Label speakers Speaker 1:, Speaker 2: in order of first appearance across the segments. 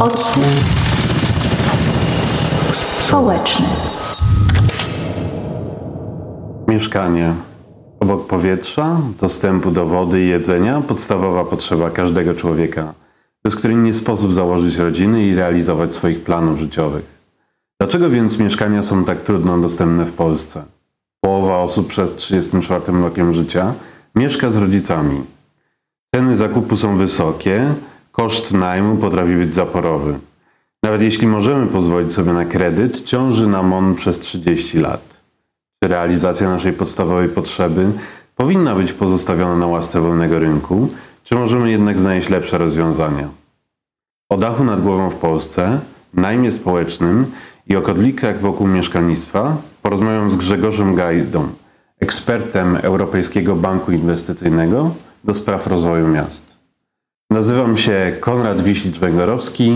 Speaker 1: Odsłuch społeczny.
Speaker 2: Mieszkanie. Obok powietrza, dostępu do wody i jedzenia podstawowa potrzeba każdego człowieka, bez której nie sposób założyć rodziny i realizować swoich planów życiowych. Dlaczego więc mieszkania są tak trudno dostępne w Polsce? Połowa osób przed 34 rokiem życia mieszka z rodzicami. Ceny zakupu są wysokie, koszt najmu potrafi być zaporowy. Nawet jeśli możemy pozwolić sobie na kredyt, ciąży nam on przez 30 lat. Czy realizacja naszej podstawowej potrzeby powinna być pozostawiona na łasce wolnego rynku, czy możemy jednak znaleźć lepsze rozwiązania? O dachu nad głową w Polsce, najmie społecznym i o kodlikach wokół mieszkalnictwa porozmawiam z Grzegorzem Gajdą, ekspertem Europejskiego Banku Inwestycyjnego do spraw rozwoju miast. Nazywam się Konrad Wiślicz-Węgorowski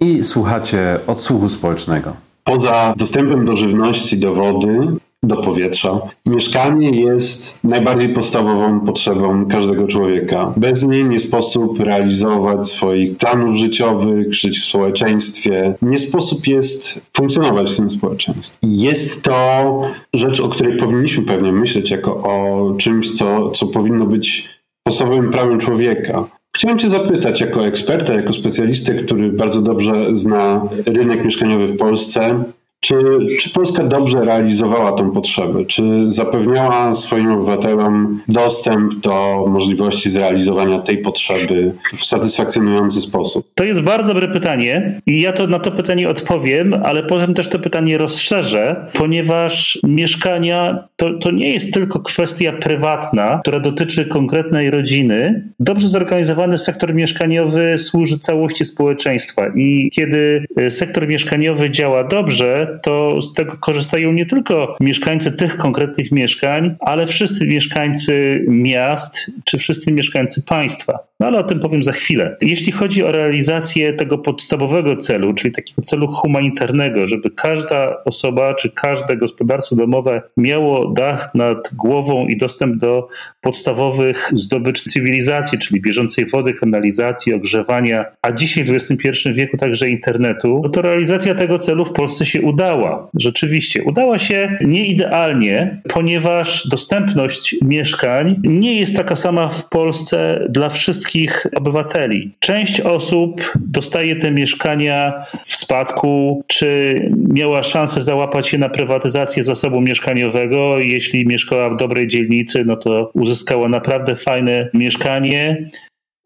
Speaker 2: i słuchacie odsłuchu społecznego.
Speaker 3: Poza dostępem do żywności, do wody, do powietrza, mieszkanie jest najbardziej podstawową potrzebą każdego człowieka. Bez niej nie sposób realizować swoich planów życiowych, żyć w społeczeństwie. Nie sposób jest funkcjonować w tym społeczeństwie. Jest to rzecz, o której powinniśmy pewnie myśleć jako o czymś, co, co powinno być podstawowym prawem człowieka. Chciałem Cię zapytać, jako eksperta, jako specjalistę, który bardzo dobrze zna rynek mieszkaniowy w Polsce, czy, czy Polska dobrze realizowała tę potrzebę? Czy zapewniała swoim obywatelom dostęp do możliwości zrealizowania tej potrzeby w satysfakcjonujący sposób?
Speaker 4: To jest bardzo dobre pytanie i ja to na to pytanie odpowiem, ale potem też to pytanie rozszerzę, ponieważ mieszkania to, to nie jest tylko kwestia prywatna, która dotyczy konkretnej rodziny. Dobrze zorganizowany sektor mieszkaniowy służy całości społeczeństwa i kiedy y, sektor mieszkaniowy działa dobrze, to z tego korzystają nie tylko mieszkańcy tych konkretnych mieszkań, ale wszyscy mieszkańcy miast czy wszyscy mieszkańcy państwa. No ale o tym powiem za chwilę. Jeśli chodzi o realizację tego podstawowego celu, czyli takiego celu humanitarnego, żeby każda osoba czy każde gospodarstwo domowe miało dach nad głową i dostęp do podstawowych zdobycz cywilizacji, czyli bieżącej wody, kanalizacji, ogrzewania, a dzisiaj w XXI wieku także internetu, no to realizacja tego celu w Polsce się udała. Rzeczywiście, udała się nie idealnie, ponieważ dostępność mieszkań nie jest taka sama w Polsce dla wszystkich obywateli. Część osób dostaje te mieszkania w spadku, czy miała szansę załapać się na prywatyzację zasobu mieszkaniowego. Jeśli mieszkała w dobrej dzielnicy, no to uzyskała naprawdę fajne mieszkanie.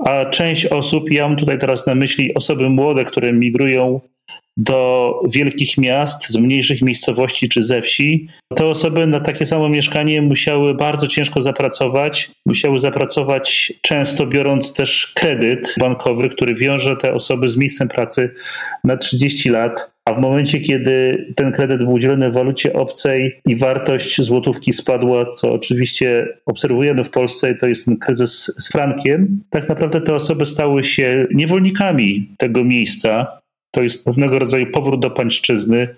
Speaker 4: A część osób, ja mam tutaj teraz na myśli osoby młode, które migrują do wielkich miast, z mniejszych miejscowości czy ze wsi, te osoby na takie samo mieszkanie musiały bardzo ciężko zapracować. Musiały zapracować często biorąc też kredyt bankowy, który wiąże te osoby z miejscem pracy na 30 lat. A w momencie, kiedy ten kredyt był udzielony w walucie obcej i wartość złotówki spadła, co oczywiście obserwujemy w Polsce, to jest ten kryzys z frankiem, tak naprawdę te osoby stały się niewolnikami tego miejsca to jest pewnego rodzaju powrót do pańszczyzny.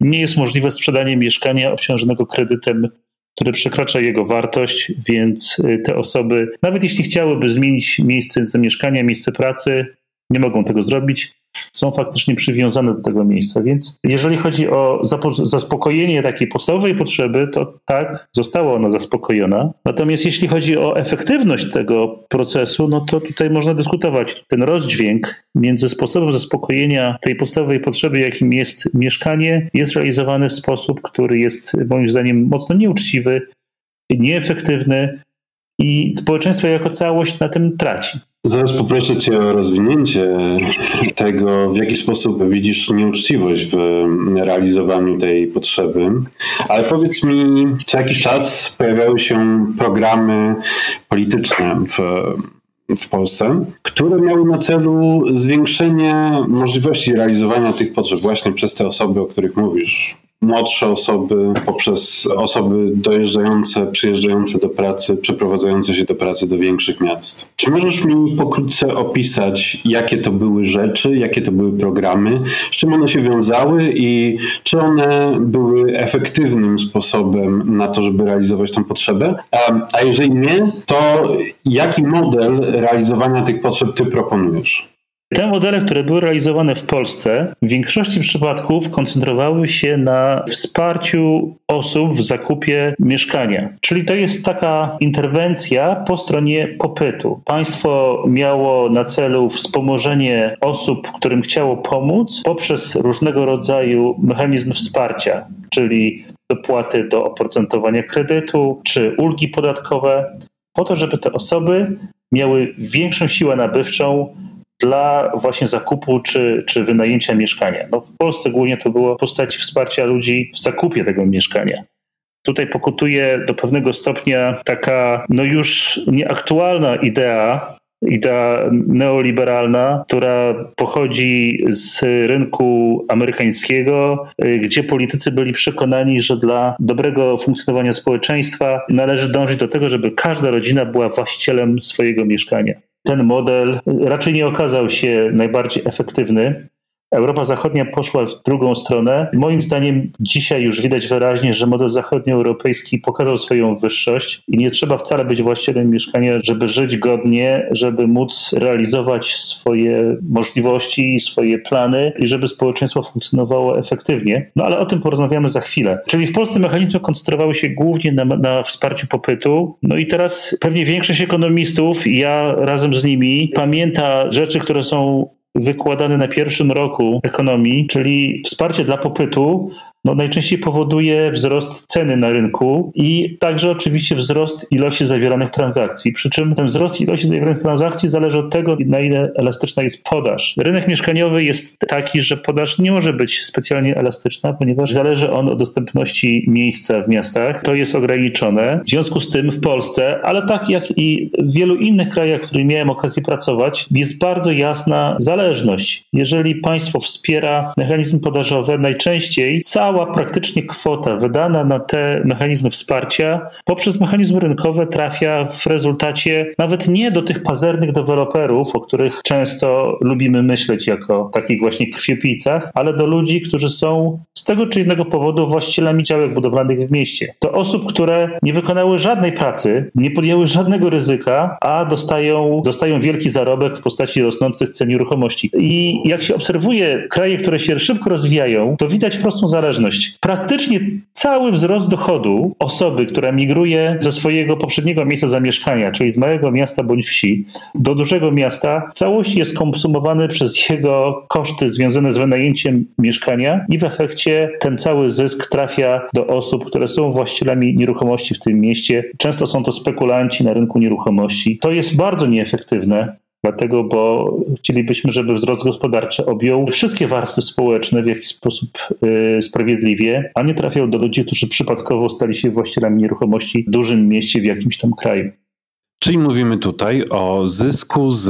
Speaker 4: Nie jest możliwe sprzedanie mieszkania obciążonego kredytem, który przekracza jego wartość, więc y, te osoby, nawet jeśli chciałyby zmienić miejsce zamieszkania, miejsce pracy, nie mogą tego zrobić są faktycznie przywiązane do tego miejsca. Więc jeżeli chodzi o zaspokojenie takiej podstawowej potrzeby, to tak, została ona zaspokojona. Natomiast jeśli chodzi o efektywność tego procesu, no to tutaj można dyskutować. Ten rozdźwięk między sposobem zaspokojenia tej podstawowej potrzeby, jakim jest mieszkanie, jest realizowany w sposób, który jest moim zdaniem mocno nieuczciwy, nieefektywny i społeczeństwo jako całość na tym traci.
Speaker 3: Zaraz poproszę Cię o rozwinięcie tego, w jaki sposób widzisz nieuczciwość w realizowaniu tej potrzeby. Ale powiedz mi, co jakiś czas pojawiały się programy polityczne w, w Polsce, które miały na celu zwiększenie możliwości realizowania tych potrzeb właśnie przez te osoby, o których mówisz młodsze osoby, poprzez osoby dojeżdżające, przyjeżdżające do pracy, przeprowadzające się do pracy do większych miast. Czy możesz mi pokrótce opisać, jakie to były rzeczy, jakie to były programy, z czym one się wiązały i czy one były efektywnym sposobem na to, żeby realizować tę potrzebę? A, a jeżeli nie, to jaki model realizowania tych potrzeb ty proponujesz?
Speaker 4: Te modele, które były realizowane w Polsce, w większości przypadków koncentrowały się na wsparciu osób w zakupie mieszkania. Czyli to jest taka interwencja po stronie popytu. Państwo miało na celu wspomożenie osób, którym chciało pomóc poprzez różnego rodzaju mechanizmy wsparcia, czyli dopłaty do oprocentowania kredytu czy ulgi podatkowe, po to, żeby te osoby miały większą siłę nabywczą dla właśnie zakupu czy, czy wynajęcia mieszkania. No w Polsce głównie to było w postaci wsparcia ludzi w zakupie tego mieszkania. Tutaj pokutuje do pewnego stopnia taka no już nieaktualna idea, idea neoliberalna, która pochodzi z rynku amerykańskiego, gdzie politycy byli przekonani, że dla dobrego funkcjonowania społeczeństwa należy dążyć do tego, żeby każda rodzina była właścicielem swojego mieszkania ten model raczej nie okazał się najbardziej efektywny. Europa Zachodnia poszła w drugą stronę. Moim zdaniem dzisiaj już widać wyraźnie, że model zachodnioeuropejski pokazał swoją wyższość i nie trzeba wcale być właścicielem mieszkania, żeby żyć godnie, żeby móc realizować swoje możliwości, swoje plany i żeby społeczeństwo funkcjonowało efektywnie. No ale o tym porozmawiamy za chwilę. Czyli w Polsce mechanizmy koncentrowały się głównie na, na wsparciu popytu. No i teraz pewnie większość ekonomistów, ja razem z nimi, pamięta rzeczy, które są wykładany na pierwszym roku ekonomii, czyli wsparcie dla popytu, no najczęściej powoduje wzrost ceny na rynku i także oczywiście wzrost ilości zawieranych transakcji. Przy czym ten wzrost ilości zawieranych transakcji zależy od tego, na ile elastyczna jest podaż. Rynek mieszkaniowy jest taki, że podaż nie może być specjalnie elastyczna, ponieważ zależy on od dostępności miejsca w miastach. To jest ograniczone. W związku z tym w Polsce, ale tak jak i w wielu innych krajach, w których miałem okazję pracować, jest bardzo jasna zależność. Jeżeli państwo wspiera mechanizmy podażowe, najczęściej cała cała praktycznie kwota wydana na te mechanizmy wsparcia poprzez mechanizmy rynkowe trafia w rezultacie nawet nie do tych pazernych deweloperów, o których często lubimy myśleć jako takich właśnie krwiopijcach, ale do ludzi, którzy są z tego czy innego powodu właścicielami działek budowlanych w mieście. Do osób, które nie wykonały żadnej pracy, nie podjęły żadnego ryzyka, a dostają, dostają wielki zarobek w postaci rosnących cen nieruchomości. I jak się obserwuje kraje, które się szybko rozwijają, to widać prostą zależność Praktycznie cały wzrost dochodu osoby, która migruje ze swojego poprzedniego miejsca zamieszkania, czyli z małego miasta bądź wsi, do dużego miasta, w całości jest konsumowany przez jego koszty związane z wynajęciem mieszkania i w efekcie ten cały zysk trafia do osób, które są właścicielami nieruchomości w tym mieście. Często są to spekulanci na rynku nieruchomości. To jest bardzo nieefektywne. Dlatego, bo chcielibyśmy, żeby wzrost gospodarczy objął wszystkie warstwy społeczne w jakiś sposób y, sprawiedliwie, a nie trafiał do ludzi, którzy przypadkowo stali się właścicielami nieruchomości w dużym mieście w jakimś tam kraju.
Speaker 2: Czyli mówimy tutaj o zysku z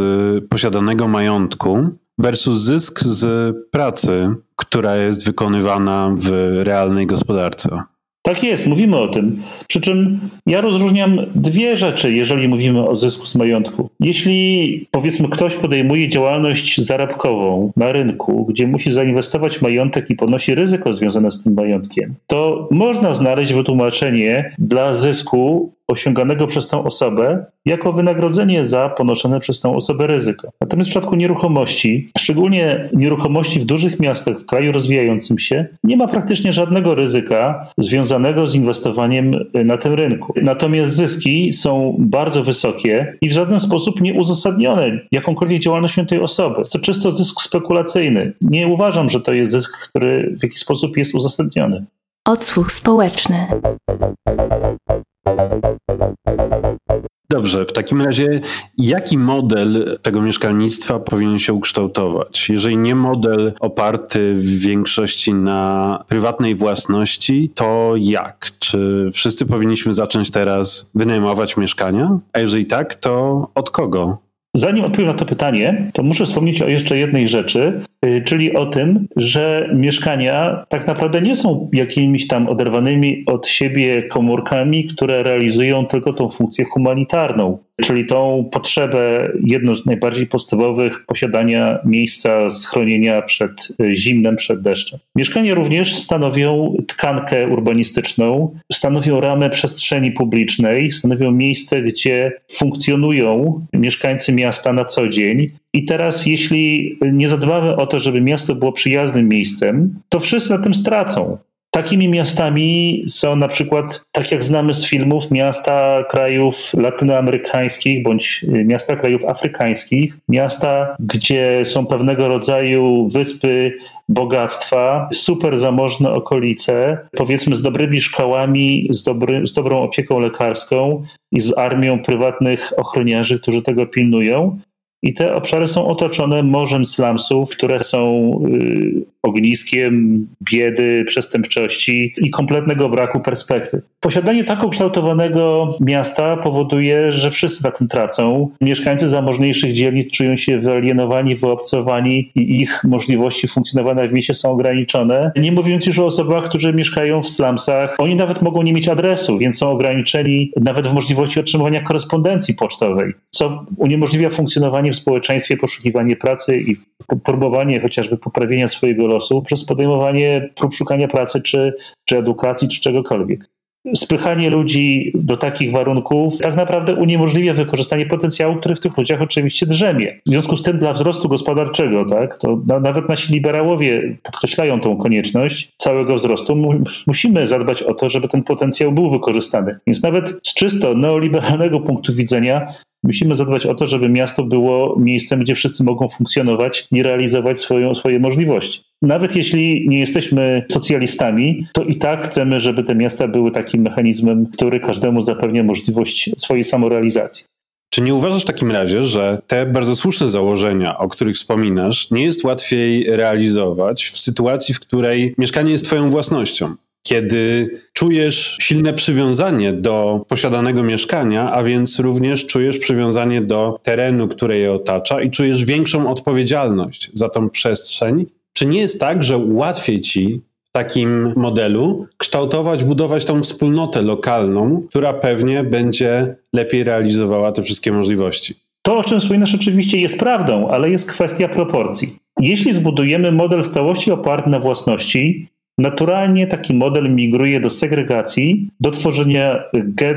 Speaker 2: posiadanego majątku versus zysk z pracy, która jest wykonywana w realnej gospodarce.
Speaker 4: Tak jest, mówimy o tym. Przy czym ja rozróżniam dwie rzeczy, jeżeli mówimy o zysku z majątku. Jeśli powiedzmy ktoś podejmuje działalność zarobkową na rynku, gdzie musi zainwestować majątek i ponosi ryzyko związane z tym majątkiem, to można znaleźć wytłumaczenie dla zysku osiąganego przez tę osobę jako wynagrodzenie za ponoszone przez tę osobę ryzyko. Natomiast w przypadku nieruchomości, szczególnie nieruchomości w dużych miastach, w kraju rozwijającym się, nie ma praktycznie żadnego ryzyka związanego z inwestowaniem na tym rynku. Natomiast zyski są bardzo wysokie i w żaden sposób nieuzasadnione jakąkolwiek działalnością tej osoby. To czysto zysk spekulacyjny. Nie uważam, że to jest zysk, który w jakiś sposób jest uzasadniony.
Speaker 1: Odsłuch społeczny.
Speaker 2: Dobrze, w takim razie jaki model tego mieszkalnictwa powinien się ukształtować? Jeżeli nie model oparty w większości na prywatnej własności, to jak? Czy wszyscy powinniśmy zacząć teraz wynajmować mieszkania? A jeżeli tak, to od kogo?
Speaker 4: Zanim odpowiem na to pytanie, to muszę wspomnieć o jeszcze jednej rzeczy, czyli o tym, że mieszkania tak naprawdę nie są jakimiś tam oderwanymi od siebie komórkami, które realizują tylko tą funkcję humanitarną czyli tą potrzebę, jedną z najbardziej podstawowych, posiadania miejsca schronienia przed e, zimnem, przed deszczem. Mieszkania również stanowią tkankę urbanistyczną, stanowią ramę przestrzeni publicznej, stanowią miejsce, gdzie funkcjonują mieszkańcy miasta na co dzień I teraz, jeśli nie zadbamy o to, żeby miasto było przyjaznym miejscem, to wszyscy na tym stracą. Takimi miastami są na przykład, tak jak znamy z filmów, miasta krajów latynoamerykańskich bądź miasta krajów afrykańskich, miasta, gdzie są pewnego rodzaju wyspy bogactwa, super zamożne okolice, powiedzmy z dobrymi szkołami, z, dobry, z dobrą opieką lekarską i z armią prywatnych ochroniarzy, którzy tego pilnują. I te obszary są otoczone morzem slumsów, które są y, ogniskiem biedy, przestępczości i kompletnego braku perspektyw. Posiadanie tak ukształtowanego miasta powoduje, że wszyscy na tym tracą. Mieszkańcy zamożniejszych dzielnic czują się wyalienowani, wyobcowani i ich możliwości funkcjonowania w mieście są ograniczone. Nie mówiąc już o osobach, którzy mieszkają w slumsach. Oni nawet mogą nie mieć adresu, więc są ograniczeni nawet w możliwości otrzymywania korespondencji pocztowej, co uniemożliwia funkcjonowanie w społeczeństwie, poszukiwanie pracy i próbowanie chociażby poprawienia swojego losu przez podejmowanie prób szukania pracy, czy, czy edukacji, czy czegokolwiek. Spychanie ludzi do takich warunków tak naprawdę uniemożliwia wykorzystanie potencjału, który w tych ludziach oczywiście drzemie. W związku z tym dla wzrostu gospodarczego, tak, to na, nawet nasi liberałowie podkreślają tą konieczność całego wzrostu. Mu, musimy zadbać o to, żeby ten potencjał był wykorzystany. Więc nawet z czysto neoliberalnego punktu widzenia Musimy zadbać o to, żeby miasto było miejscem, gdzie wszyscy mogą funkcjonować i realizować swoją, swoje możliwości. Nawet jeśli nie jesteśmy socjalistami, to i tak chcemy, żeby te miasta były takim mechanizmem, który każdemu zapewnia możliwość swojej samorealizacji.
Speaker 2: Czy nie uważasz w takim razie, że te bardzo słuszne założenia, o których wspominasz, nie jest łatwiej realizować w sytuacji, w której mieszkanie jest Twoją własnością? Kiedy czujesz silne przywiązanie do posiadanego mieszkania, a więc również czujesz przywiązanie do terenu, który je otacza i czujesz większą odpowiedzialność za tą przestrzeń. Czy nie jest tak, że łatwiej ci w takim modelu kształtować, budować tą wspólnotę lokalną, która pewnie będzie lepiej realizowała te wszystkie możliwości?
Speaker 4: To, o czym wspominasz, oczywiście jest prawdą, ale jest kwestia proporcji. Jeśli zbudujemy model w całości oparty na własności, Naturalnie taki model migruje do segregacji, do tworzenia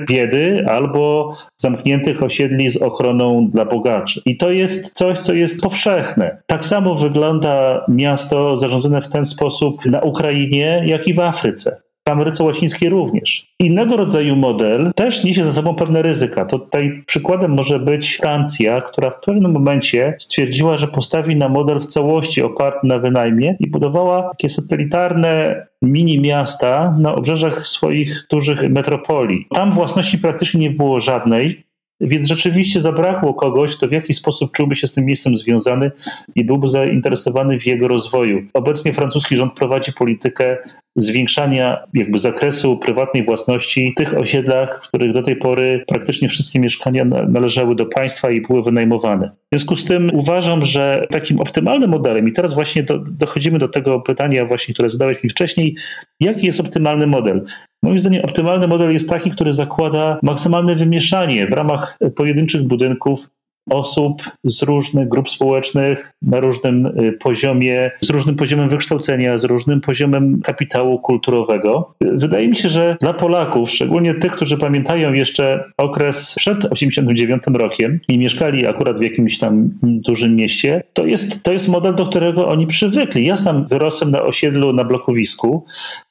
Speaker 4: biedy albo zamkniętych osiedli z ochroną dla bogaczy. I to jest coś, co jest powszechne. Tak samo wygląda miasto zarządzane w ten sposób na Ukrainie, jak i w Afryce Ameryce Łacińskiej również. Innego rodzaju model też niesie za sobą pewne ryzyka. Tutaj przykładem może być Francja, która w pewnym momencie stwierdziła, że postawi na model w całości oparty na wynajmie i budowała takie satelitarne mini miasta na obrzeżach swoich dużych metropolii. Tam własności praktycznie nie było żadnej. Więc rzeczywiście zabrakło kogoś, kto w jakiś sposób czułby się z tym miejscem związany i byłby zainteresowany w jego rozwoju. Obecnie francuski rząd prowadzi politykę zwiększania jakby zakresu prywatnej własności tych osiedlach, w których do tej pory praktycznie wszystkie mieszkania należały do państwa i były wynajmowane. W związku z tym uważam, że takim optymalnym modelem, i teraz właśnie do, dochodzimy do tego pytania właśnie, które zadałeś mi wcześniej, jaki jest optymalny model? Moim zdaniem optymalny model jest taki, który zakłada maksymalne wymieszanie w ramach pojedynczych budynków osób z różnych grup społecznych na różnym y, poziomie, z różnym poziomem wykształcenia, z różnym poziomem kapitału kulturowego. Wydaje mi się, że dla Polaków, szczególnie tych, którzy pamiętają jeszcze okres przed 89 rokiem i mieszkali akurat w jakimś tam dużym mieście, to jest, to jest model, do którego oni przywykli. Ja sam wyrosłem na osiedlu na blokowisku,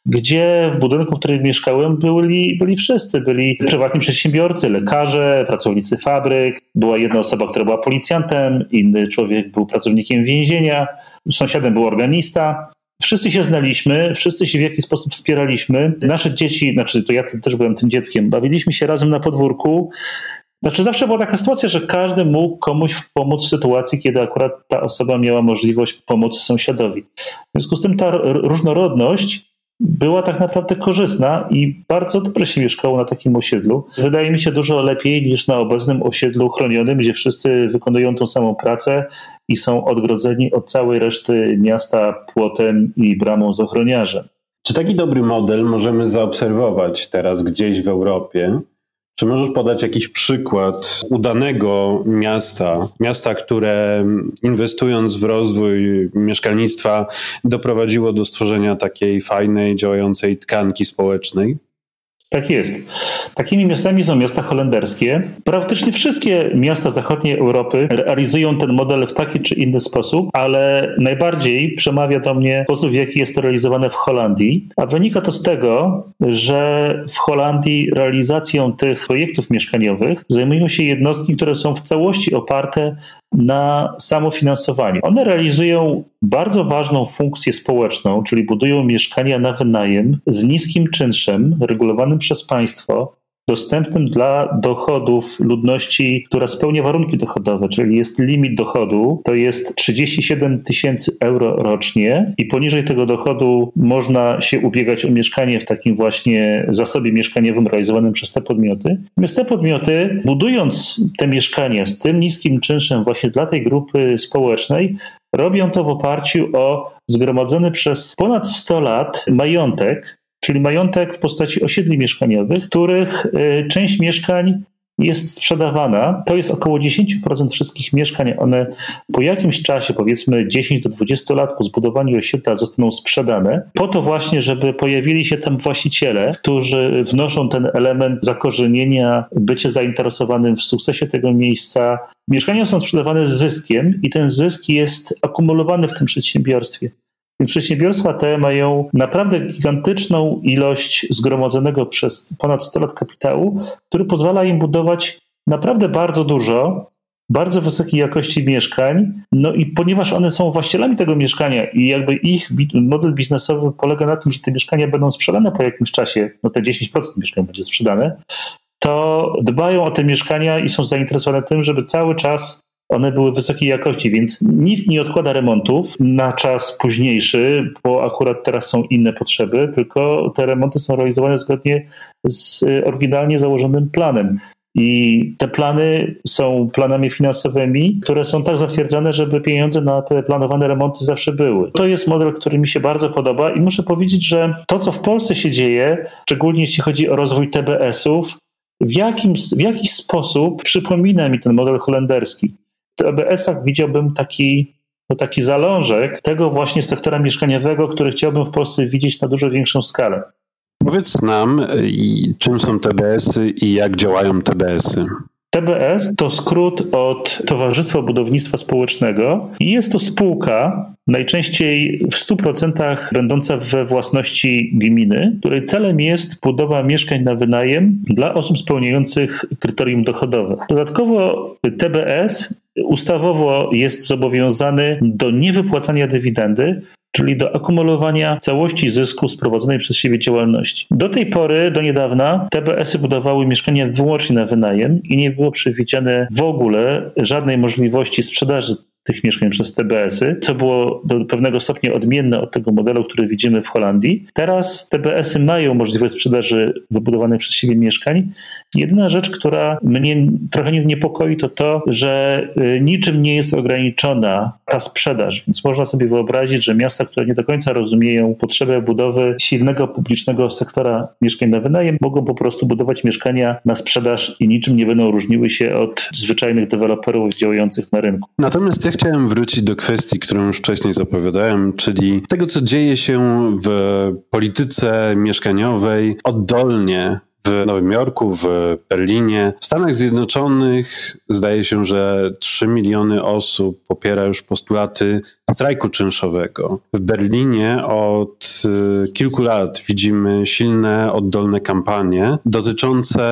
Speaker 4: gdzie w budynku, w którym mieszkałem, byli, byli wszyscy. Byli prywatni przedsiębiorcy, lekarze, pracownicy fabryk. Była jedna osoba, która była policjantem, inny człowiek był pracownikiem więzienia, sąsiadem był organista. Wszyscy się znaliśmy, wszyscy się w jakiś sposób wspieraliśmy. Nasze dzieci, znaczy to ja też byłem tym dzieckiem, bawiliśmy się razem na podwórku. Znaczy zawsze była taka sytuacja, że każdy mógł komuś pomóc w sytuacji, kiedy akurat ta osoba miała możliwość pomocy sąsiadowi. W związku z tym ta różnorodność była tak naprawdę korzystna i bardzo dobrze się mieszkało na takim osiedlu. Wydaje mi się dużo lepiej niż na obecnym osiedlu chronionym, gdzie wszyscy wykonują tą samą pracę i są odgrodzeni od całej reszty miasta płotem i bramą z ochroniarzem.
Speaker 2: Czy taki dobry model możemy zaobserwować teraz gdzieś w Europie? Czy możesz podać jakiś przykład udanego miasta, miasta, które inwestując w rozwój mieszkalnictwa doprowadziło do stworzenia takiej fajnej, działającej tkanki społecznej?
Speaker 4: Tak jest. Takimi miastami są miasta holenderskie. Praktycznie wszystkie miasta zachodniej Europy realizują ten model w taki czy inny sposób, ale najbardziej przemawia do mnie sposób, w jaki jest to realizowane w Holandii. A wynika to z tego, że w Holandii realizacją tych projektów mieszkaniowych zajmują się jednostki, które są w całości oparte na samofinansowaniu. One realizują bardzo ważną funkcję społeczną, czyli budują mieszkania na wynajem z niskim czynszem regulowanym przez państwo, dostępnym dla dochodów ludności, która spełnia warunki dochodowe, czyli jest limit dochodu, to jest 37 tysięcy euro rocznie i poniżej tego dochodu można się ubiegać o mieszkanie w takim właśnie zasobie mieszkaniowym realizowanym przez te podmioty. Natomiast te podmioty, budując te mieszkania z tym niskim czynszem właśnie dla tej grupy społecznej, robią to w oparciu o zgromadzony przez ponad 100 lat majątek, czyli majątek w postaci osiedli mieszkaniowych, których y, część mieszkań jest sprzedawana. To jest około 10% wszystkich mieszkań. One po jakimś czasie, powiedzmy 10 do 20 lat po zbudowaniu osiedla, zostaną sprzedane, po to właśnie, żeby pojawili się tam właściciele, którzy wnoszą ten element zakorzenienia, bycie zainteresowanym w sukcesie tego miejsca. Mieszkania są sprzedawane z zyskiem i ten zysk jest akumulowany w tym przedsiębiorstwie. Przedsiębiorstwa te mają naprawdę gigantyczną ilość zgromadzonego przez ponad 100 lat kapitału, który pozwala im budować naprawdę bardzo dużo, bardzo wysokiej jakości mieszkań. No i ponieważ one są właścicielami tego mieszkania i jakby ich model biznesowy polega na tym, że te mieszkania będą sprzedane po jakimś czasie, no te 10% mieszkań będzie sprzedane, to dbają o te mieszkania i są zainteresowane tym, żeby cały czas one były wysokiej jakości, więc nikt nie odkłada remontów na czas późniejszy, bo akurat teraz są inne potrzeby, tylko te remonty są realizowane zgodnie z oryginalnie założonym planem. I te plany są planami finansowymi, które są tak zatwierdzane, żeby pieniądze na te planowane remonty zawsze były. To jest model, który mi się bardzo podoba i muszę powiedzieć, że to, co w Polsce się dzieje, szczególnie jeśli chodzi o rozwój TBS-ów, w, jakim, w jakiś sposób przypomina mi ten model holenderski. TBS-ach widziałbym taki, no taki zalążek tego właśnie sektora mieszkaniowego, który chciałbym w Polsce widzieć na dużo większą skalę.
Speaker 3: Powiedz nam, czym są TBS-y i jak działają TBS-y.
Speaker 4: TBS to skrót od Towarzystwa Budownictwa Społecznego i jest to spółka, najczęściej w 100% będąca we własności gminy, której celem jest budowa mieszkań na wynajem dla osób spełniających kryterium dochodowe. Dodatkowo TBS ustawowo jest zobowiązany do niewypłacania dywidendy, czyli do akumulowania całości zysku z prowadzonej przez siebie działalności. Do tej pory, do niedawna, TBS-y budowały mieszkania wyłącznie na wynajem i nie było przewidziane w ogóle żadnej możliwości sprzedaży tych mieszkań przez TBS-y, co było do pewnego stopnia odmienne od tego modelu, który widzimy w Holandii. Teraz TBS-y mają możliwość sprzedaży wybudowanych przez siebie mieszkań. Jedyna rzecz, która mnie trochę niepokoi, to to, że y, niczym nie jest ograniczona ta sprzedaż. Więc można sobie wyobrazić, że miasta, które nie do końca rozumieją potrzebę budowy silnego publicznego sektora mieszkań na wynajem, mogą po prostu budować mieszkania na sprzedaż i niczym nie będą różniły się od zwyczajnych deweloperów działających na rynku.
Speaker 3: Natomiast ja chciałem wrócić do kwestii, którą już wcześniej zapowiadałem, czyli tego, co dzieje się w polityce mieszkaniowej oddolnie w Nowym Jorku, w Berlinie. W Stanach Zjednoczonych zdaje się, że 3 miliony osób popiera już postulaty strajku czynszowego. W Berlinie od y, kilku lat widzimy silne, oddolne kampanie dotyczące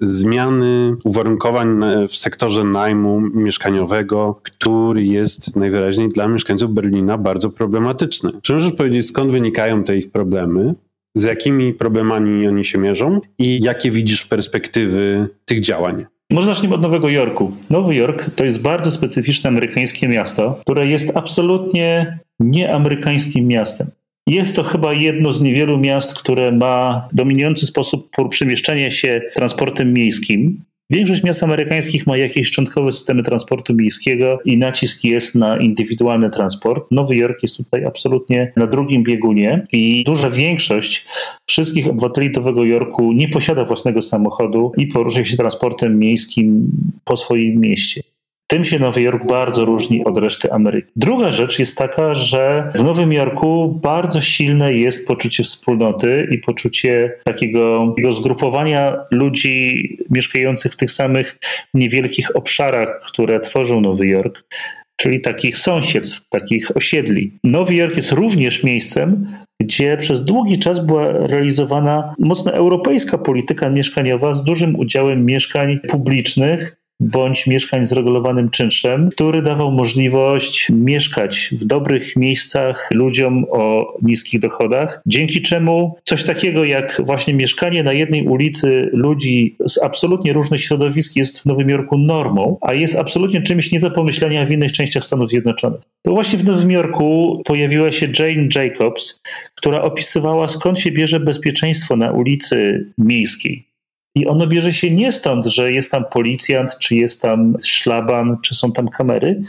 Speaker 3: zmiany uwarunkowań w sektorze najmu mieszkaniowego, który jest najwyraźniej dla mieszkańców Berlina bardzo problematyczny. Czy możesz powiedzieć, skąd wynikają te ich problemy? Z jakimi problemami oni się mierzą i jakie widzisz perspektywy tych działań?
Speaker 4: Może zacznijmy od Nowego Jorku. Nowy Jork to jest bardzo specyficzne amerykańskie miasto, które jest absolutnie nieamerykańskim miastem. Jest to chyba jedno z niewielu miast, które ma dominujący sposób przemieszczania się transportem miejskim. Większość miast amerykańskich ma jakieś szczątkowe systemy transportu miejskiego i nacisk jest na indywidualny transport. Nowy Jork jest tutaj absolutnie na drugim biegunie i duża większość wszystkich obywateli Nowego Jorku nie posiada własnego samochodu i porusza się transportem miejskim po swoim mieście. Tym się Nowy Jork bardzo różni od reszty Ameryki. Druga rzecz jest taka, że w Nowym Jorku bardzo silne jest poczucie wspólnoty i poczucie takiego, takiego zgrupowania ludzi mieszkających w tych samych niewielkich obszarach, które tworzą Nowy Jork czyli takich sąsiedztw, takich osiedli. Nowy Jork jest również miejscem, gdzie przez długi czas była realizowana mocno europejska polityka mieszkaniowa z dużym udziałem mieszkań publicznych bądź mieszkań z regulowanym czynszem, który dawał możliwość mieszkać w dobrych miejscach ludziom o niskich dochodach, dzięki czemu coś takiego jak właśnie mieszkanie na jednej ulicy ludzi z absolutnie różnych środowisk jest w Nowym Jorku normą, a jest absolutnie czymś nie do pomyślenia w innych częściach Stanów Zjednoczonych. To właśnie w Nowym Jorku pojawiła się Jane Jacobs, która opisywała skąd się bierze bezpieczeństwo na ulicy miejskiej. I ono bierze się nie stąd, że jest tam policjant, czy jest tam szlaban, czy są tam kamery.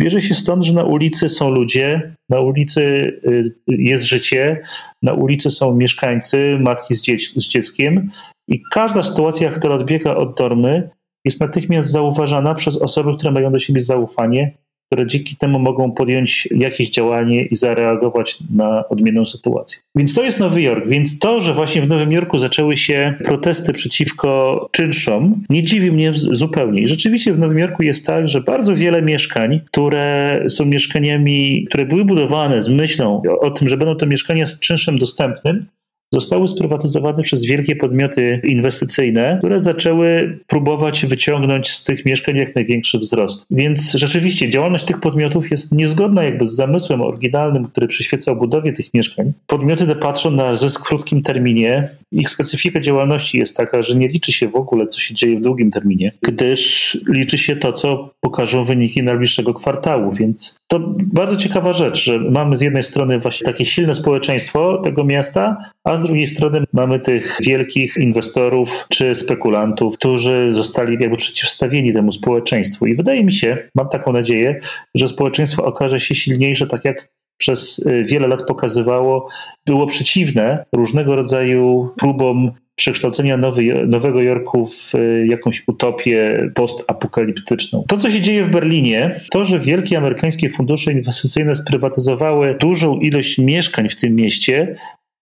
Speaker 4: Bierze się stąd, że na ulicy są ludzie, na ulicy y, jest życie, na ulicy są mieszkańcy, matki z, dzieci, z dzieckiem i każda sytuacja, która odbiega od normy, jest natychmiast zauważana przez osoby, które mają do siebie zaufanie które dzięki temu mogą podjąć jakieś działanie i zareagować na odmienną sytuację. Więc to jest Nowy Jork. Więc to, że właśnie w Nowym Jorku zaczęły się protesty przeciwko czynszom, nie dziwi mnie zupełnie. I rzeczywiście w Nowym Jorku jest tak, że bardzo wiele mieszkań, które są mieszkaniami, które były budowane z myślą o, tym, że będą to mieszkania z czynszem dostępnym, zostały sprywatyzowane przez wielkie podmioty inwestycyjne, które zaczęły próbować wyciągnąć z tych mieszkań jak największy wzrost. Więc rzeczywiście działalność tych podmiotów jest niezgodna jakby z zamysłem oryginalnym, który przyświecał budowie tych mieszkań. Podmioty te patrzą na zysk w krótkim terminie. Ich specyfika działalności jest taka, że nie liczy się w ogóle, co się dzieje w długim terminie, gdyż liczy się to, co pokażą wyniki najbliższego kwartału. Więc to bardzo ciekawa rzecz, że mamy z jednej strony właśnie takie silne społeczeństwo tego miasta, a z drugiej strony mamy tych wielkich inwestorów czy spekulantów, którzy zostali jakby przeciwstawieni temu społeczeństwu. I wydaje mi się, mam taką nadzieję, że społeczeństwo okaże się silniejsze, tak jak przez y, wiele lat pokazywało, było przeciwne różnego rodzaju próbom przekształcenia Nowy, Nowego Jorku w y, jakąś utopię postapokaliptyczną. To, co się dzieje w Berlinie, to, że wielkie amerykańskie fundusze inwestycyjne sprywatyzowały dużą ilość mieszkań w tym mieście,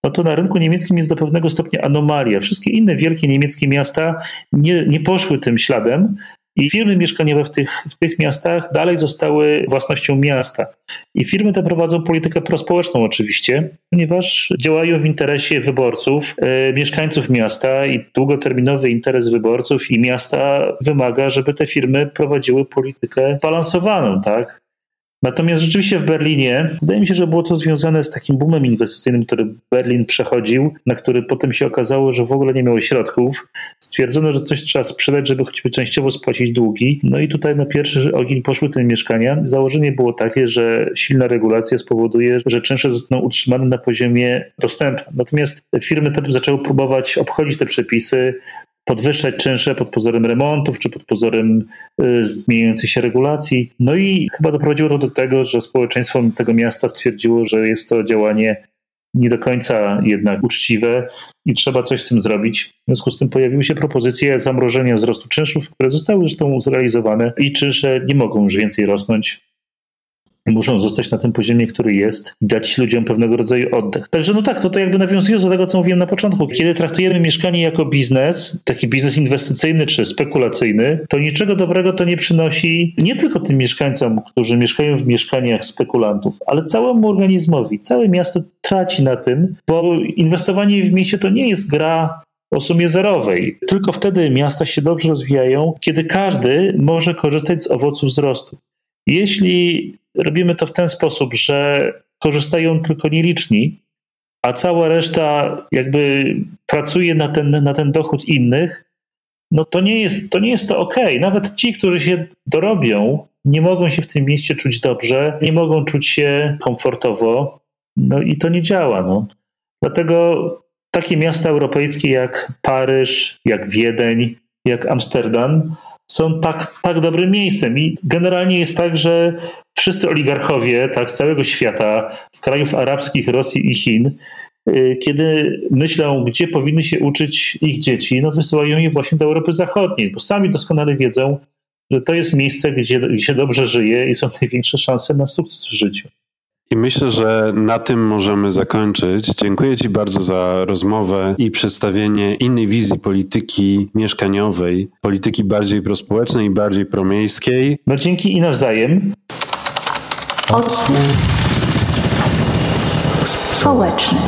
Speaker 4: no to na rynku niemieckim jest do pewnego stopnia anomalia. Wszystkie inne wielkie niemieckie miasta nie, nie poszły tym śladem i firmy mieszkaniowe w tych, w tych miastach dalej zostały własnością miasta. I firmy te prowadzą politykę prospołeczną oczywiście, ponieważ działają w interesie wyborców, e, mieszkańców miasta i długoterminowy interes wyborców i miasta wymaga, żeby te firmy prowadziły politykę balansowaną, tak? Natomiast rzeczywiście w Berlinie, wydaje mi się, że było to związane z takim boomem inwestycyjnym, który Berlin przechodził, na który potem się okazało, że w ogóle nie miało środków. Stwierdzono, że coś trzeba sprzedać, żeby choćby częściowo spłacić długi. No i tutaj na pierwszy ogień poszły te mieszkania. Założenie było takie, że silna regulacja spowoduje, że czynsze zostaną utrzymane na poziomie dostępnym. Natomiast firmy te zaczęły próbować obchodzić te przepisy, podwyższać czynsze pod pozorem remontów czy pod pozorem y, zmieniających się regulacji. No i chyba doprowadziło to do tego, że społeczeństwo tego miasta stwierdziło, że jest to działanie nie do końca jednak uczciwe i trzeba coś z tym zrobić. W związku z tym pojawiły się propozycje zamrożenia wzrostu czynszów, które zostały zresztą zrealizowane i czynsze nie mogą już więcej rosnąć muszą zostać na tym poziomie, który jest dać ludziom pewnego rodzaju oddech. Także no tak, to, to jakby nawiązując do tego, co mówiłem na początku, kiedy traktujemy mieszkanie jako biznes, taki biznes inwestycyjny czy spekulacyjny, to niczego dobrego to nie przynosi nie tylko tym mieszkańcom, którzy mieszkają w mieszkaniach spekulantów, ale całemu organizmowi. Całe miasto traci na tym, bo inwestowanie w mieście to nie jest gra o sumie zerowej. Tylko wtedy miasta się dobrze rozwijają, kiedy każdy może korzystać z owoców wzrostu. Jeśli robimy to w ten sposób, że korzystają tylko nieliczni, a cała reszta jakby pracuje na ten, na ten dochód innych, no to nie jest to, nie jest to ok. Nawet ci, którzy się dorobią, nie mogą się w tym mieście czuć dobrze, nie mogą czuć się komfortowo, no i to nie działa. No. Dlatego takie miasta europejskie jak Paryż, jak Wiedeń, jak Amsterdam są tak, tak dobrym miejscem. I generalnie jest tak, że wszyscy oligarchowie tak, z całego świata, z krajów arabskich, Rosji i Chin, y, kiedy myślą, gdzie powinny się uczyć ich dzieci, no wysyłają je właśnie do Europy Zachodniej, bo sami doskonale wiedzą, że to jest miejsce, gdzie, gdzie się dobrze żyje i są największe szanse na sukces w życiu.
Speaker 2: I myślę, że na tym możemy zakończyć. Dziękuję Ci bardzo za rozmowę i przedstawienie innej wizji polityki mieszkaniowej, polityki bardziej prospołecznej i bardziej promiejskiej.
Speaker 4: No dzięki i nawzajem.
Speaker 1: Odsłuch społeczny.